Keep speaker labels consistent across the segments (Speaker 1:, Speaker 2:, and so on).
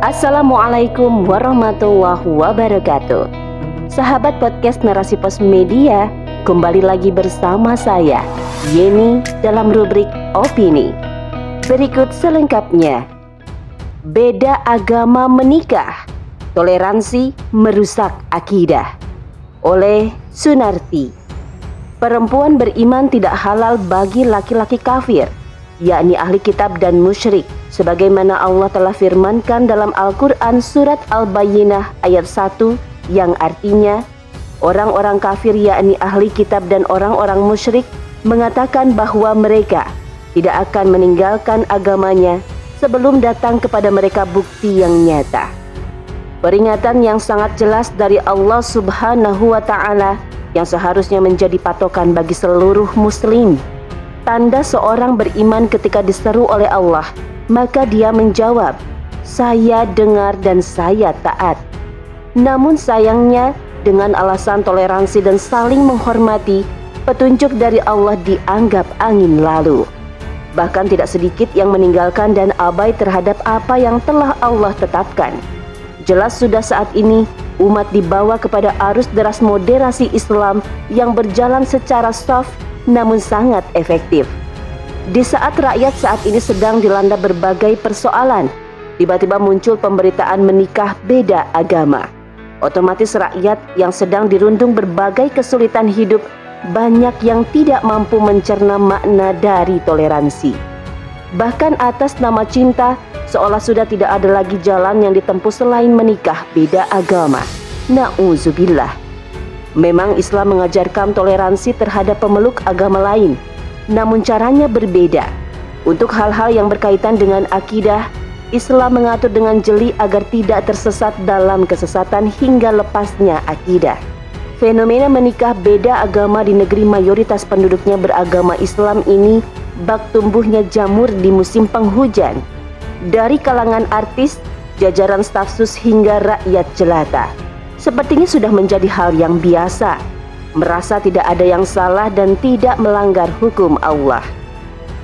Speaker 1: Assalamualaikum warahmatullahi wabarakatuh. Sahabat podcast Narasi Pos Media Kembali lagi bersama saya Yeni dalam rubrik Opini. Berikut selengkapnya. Beda agama menikah Toleransi merusak akidah. Oleh Sunarti. Perempuan beriman tidak halal bagi laki-laki kafir yakni ahli kitab dan musyrik sebagaimana Allah telah firmankan dalam Al-Qur'an surat Al-Bayyinah ayat 1 yang artinya orang-orang kafir yakni ahli kitab dan orang-orang musyrik mengatakan bahwa mereka tidak akan meninggalkan agamanya sebelum datang kepada mereka bukti yang nyata. Peringatan yang sangat jelas dari Allah Subhanahu wa taala yang seharusnya menjadi patokan bagi seluruh muslim Tanda seorang beriman ketika diseru oleh Allah, maka dia menjawab, "Saya dengar dan saya taat." Namun sayangnya, dengan alasan toleransi dan saling menghormati, petunjuk dari Allah dianggap angin lalu. Bahkan tidak sedikit yang meninggalkan dan abai terhadap apa yang telah Allah tetapkan. Jelas sudah saat ini umat dibawa kepada arus deras moderasi Islam yang berjalan secara soft namun sangat efektif. Di saat rakyat saat ini sedang dilanda berbagai persoalan, tiba-tiba muncul pemberitaan menikah beda agama. Otomatis rakyat yang sedang dirundung berbagai kesulitan hidup banyak yang tidak mampu mencerna makna dari toleransi. Bahkan atas nama cinta, seolah sudah tidak ada lagi jalan yang ditempuh selain menikah beda agama. Nauzubillah. Memang Islam mengajarkan toleransi terhadap pemeluk agama lain, namun caranya berbeda. Untuk hal-hal yang berkaitan dengan akidah, Islam mengatur dengan jeli agar tidak tersesat dalam kesesatan hingga lepasnya akidah. Fenomena menikah beda agama di negeri mayoritas penduduknya beragama Islam ini bak tumbuhnya jamur di musim penghujan. Dari kalangan artis, jajaran staf sus hingga rakyat jelata sepertinya sudah menjadi hal yang biasa, merasa tidak ada yang salah dan tidak melanggar hukum Allah.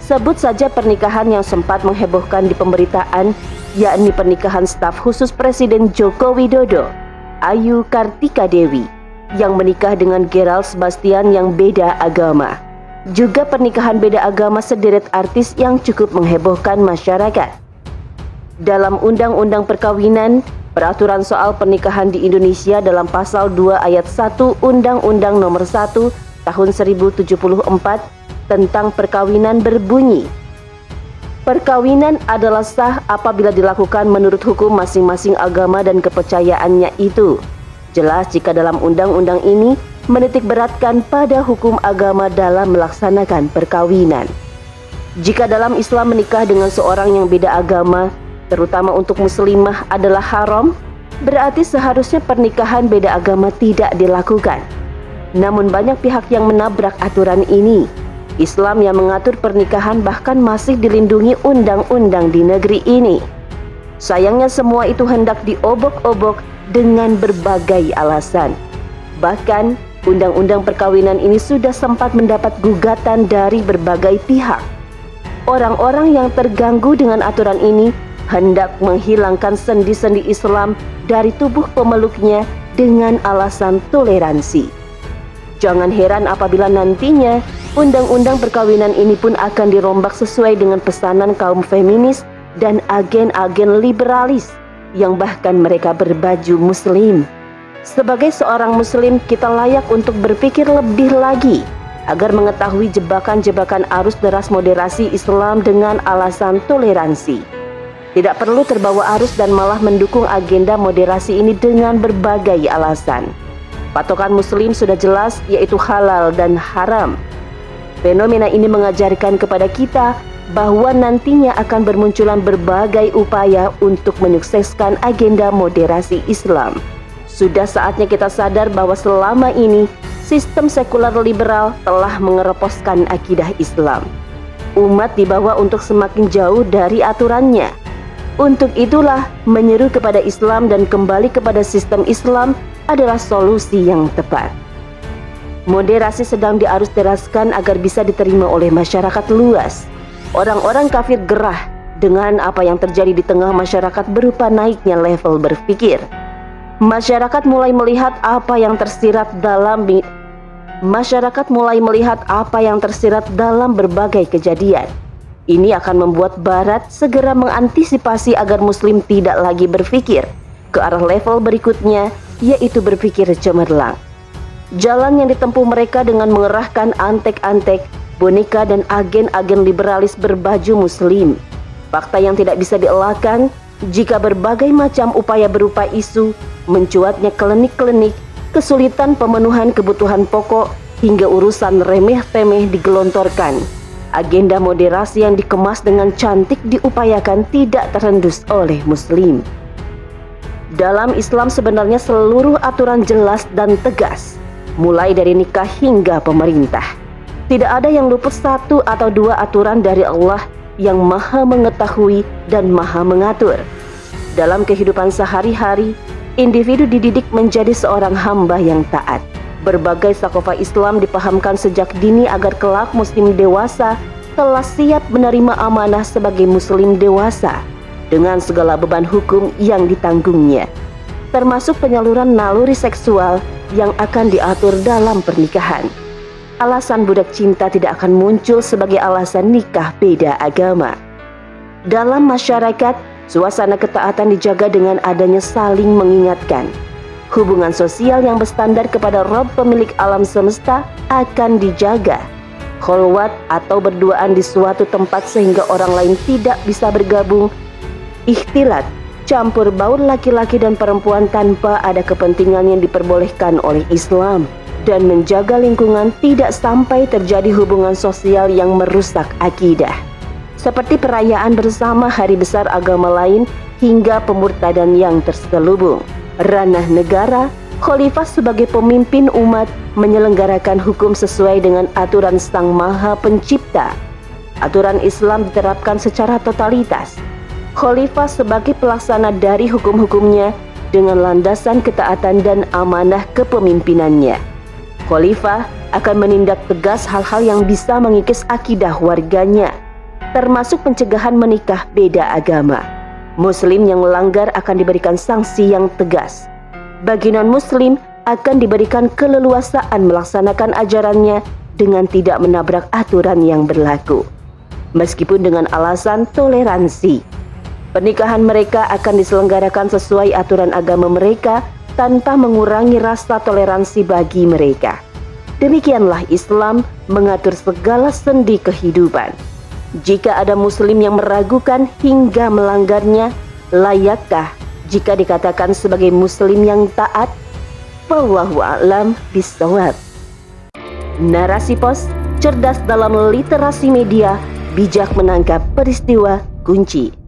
Speaker 1: Sebut saja pernikahan yang sempat menghebohkan di pemberitaan, yakni pernikahan staf khusus Presiden Joko Widodo, Ayu Kartika Dewi, yang menikah dengan Gerald Sebastian yang beda agama. Juga pernikahan beda agama sederet artis yang cukup menghebohkan masyarakat. Dalam Undang-Undang Perkawinan, Peraturan soal pernikahan di Indonesia dalam pasal 2 ayat 1 Undang-Undang Nomor 1 Tahun 1074 tentang perkawinan berbunyi Perkawinan adalah sah apabila dilakukan menurut hukum masing-masing agama dan kepercayaannya itu. Jelas jika dalam undang-undang ini menitik beratkan pada hukum agama dalam melaksanakan perkawinan. Jika dalam Islam menikah dengan seorang yang beda agama, terutama untuk muslimah adalah haram, berarti seharusnya pernikahan beda agama tidak dilakukan. Namun banyak pihak yang menabrak aturan ini. Islam yang mengatur pernikahan bahkan masih dilindungi undang-undang di negeri ini. Sayangnya semua itu hendak diobok-obok dengan berbagai alasan. Bahkan undang-undang perkawinan ini sudah sempat mendapat gugatan dari berbagai pihak. Orang-orang yang terganggu dengan aturan ini hendak menghilangkan sendi-sendi Islam dari tubuh pemeluknya dengan alasan toleransi. Jangan heran apabila nantinya undang-undang perkawinan ini pun akan dirombak sesuai dengan pesanan kaum feminis dan agen-agen liberalis yang bahkan mereka berbaju muslim. Sebagai seorang muslim, kita layak untuk berpikir lebih lagi agar mengetahui jebakan-jebakan arus deras moderasi Islam dengan alasan toleransi. Tidak perlu terbawa arus dan malah mendukung agenda moderasi ini dengan berbagai alasan. Patokan muslim sudah jelas yaitu halal dan haram. Fenomena ini mengajarkan kepada kita bahwa nantinya akan bermunculan berbagai upaya untuk menyukseskan agenda moderasi Islam. Sudah saatnya kita sadar bahwa selama ini sistem sekuler liberal telah mengeroposkan akidah Islam. Umat dibawa untuk semakin jauh dari aturannya untuk itulah menyeru kepada Islam dan kembali kepada sistem Islam adalah solusi yang tepat. Moderasi sedang diarus deraskan agar bisa diterima oleh masyarakat luas. Orang-orang kafir gerah dengan apa yang terjadi di tengah masyarakat berupa naiknya level berpikir. Masyarakat mulai melihat apa yang tersirat dalam masyarakat mulai melihat apa yang tersirat dalam berbagai kejadian. Ini akan membuat Barat segera mengantisipasi agar Muslim tidak lagi berpikir ke arah level berikutnya, yaitu berpikir cemerlang. Jalan yang ditempuh mereka dengan mengerahkan antek-antek, boneka dan agen-agen liberalis berbaju Muslim. Fakta yang tidak bisa dielakkan jika berbagai macam upaya berupa isu, mencuatnya klinik-klinik, kesulitan pemenuhan kebutuhan pokok hingga urusan remeh-temeh digelontorkan. Agenda moderasi yang dikemas dengan cantik diupayakan tidak terendus oleh muslim. Dalam Islam sebenarnya seluruh aturan jelas dan tegas, mulai dari nikah hingga pemerintah. Tidak ada yang luput satu atau dua aturan dari Allah yang maha mengetahui dan maha mengatur. Dalam kehidupan sehari-hari, individu dididik menjadi seorang hamba yang taat. Berbagai sakofa Islam dipahamkan sejak dini agar kelak muslim dewasa telah siap menerima amanah sebagai muslim dewasa dengan segala beban hukum yang ditanggungnya, termasuk penyaluran naluri seksual yang akan diatur dalam pernikahan. Alasan budak cinta tidak akan muncul sebagai alasan nikah beda agama. Dalam masyarakat, Suasana ketaatan dijaga dengan adanya saling mengingatkan. Hubungan sosial yang berstandar kepada Rob pemilik alam semesta akan dijaga. Kholwat atau berduaan di suatu tempat sehingga orang lain tidak bisa bergabung. Ikhtilat, campur baur laki-laki dan perempuan tanpa ada kepentingan yang diperbolehkan oleh Islam dan menjaga lingkungan tidak sampai terjadi hubungan sosial yang merusak akidah seperti perayaan bersama hari besar agama lain hingga pemurtadan yang terselubung. Ranah negara, khalifah sebagai pemimpin umat menyelenggarakan hukum sesuai dengan aturan Sang Maha Pencipta. Aturan Islam diterapkan secara totalitas. Khalifah sebagai pelaksana dari hukum-hukumnya dengan landasan ketaatan dan amanah kepemimpinannya. Khalifah akan menindak tegas hal-hal yang bisa mengikis akidah warganya termasuk pencegahan menikah beda agama. Muslim yang melanggar akan diberikan sanksi yang tegas. Bagi non-muslim akan diberikan keleluasaan melaksanakan ajarannya dengan tidak menabrak aturan yang berlaku. Meskipun dengan alasan toleransi, pernikahan mereka akan diselenggarakan sesuai aturan agama mereka tanpa mengurangi rasa toleransi bagi mereka. Demikianlah Islam mengatur segala sendi kehidupan. Jika ada muslim yang meragukan hingga melanggarnya, layakkah jika dikatakan sebagai muslim yang taat? Wallahu a'lam bisawab. Narasi pos cerdas dalam literasi media, bijak menangkap peristiwa kunci.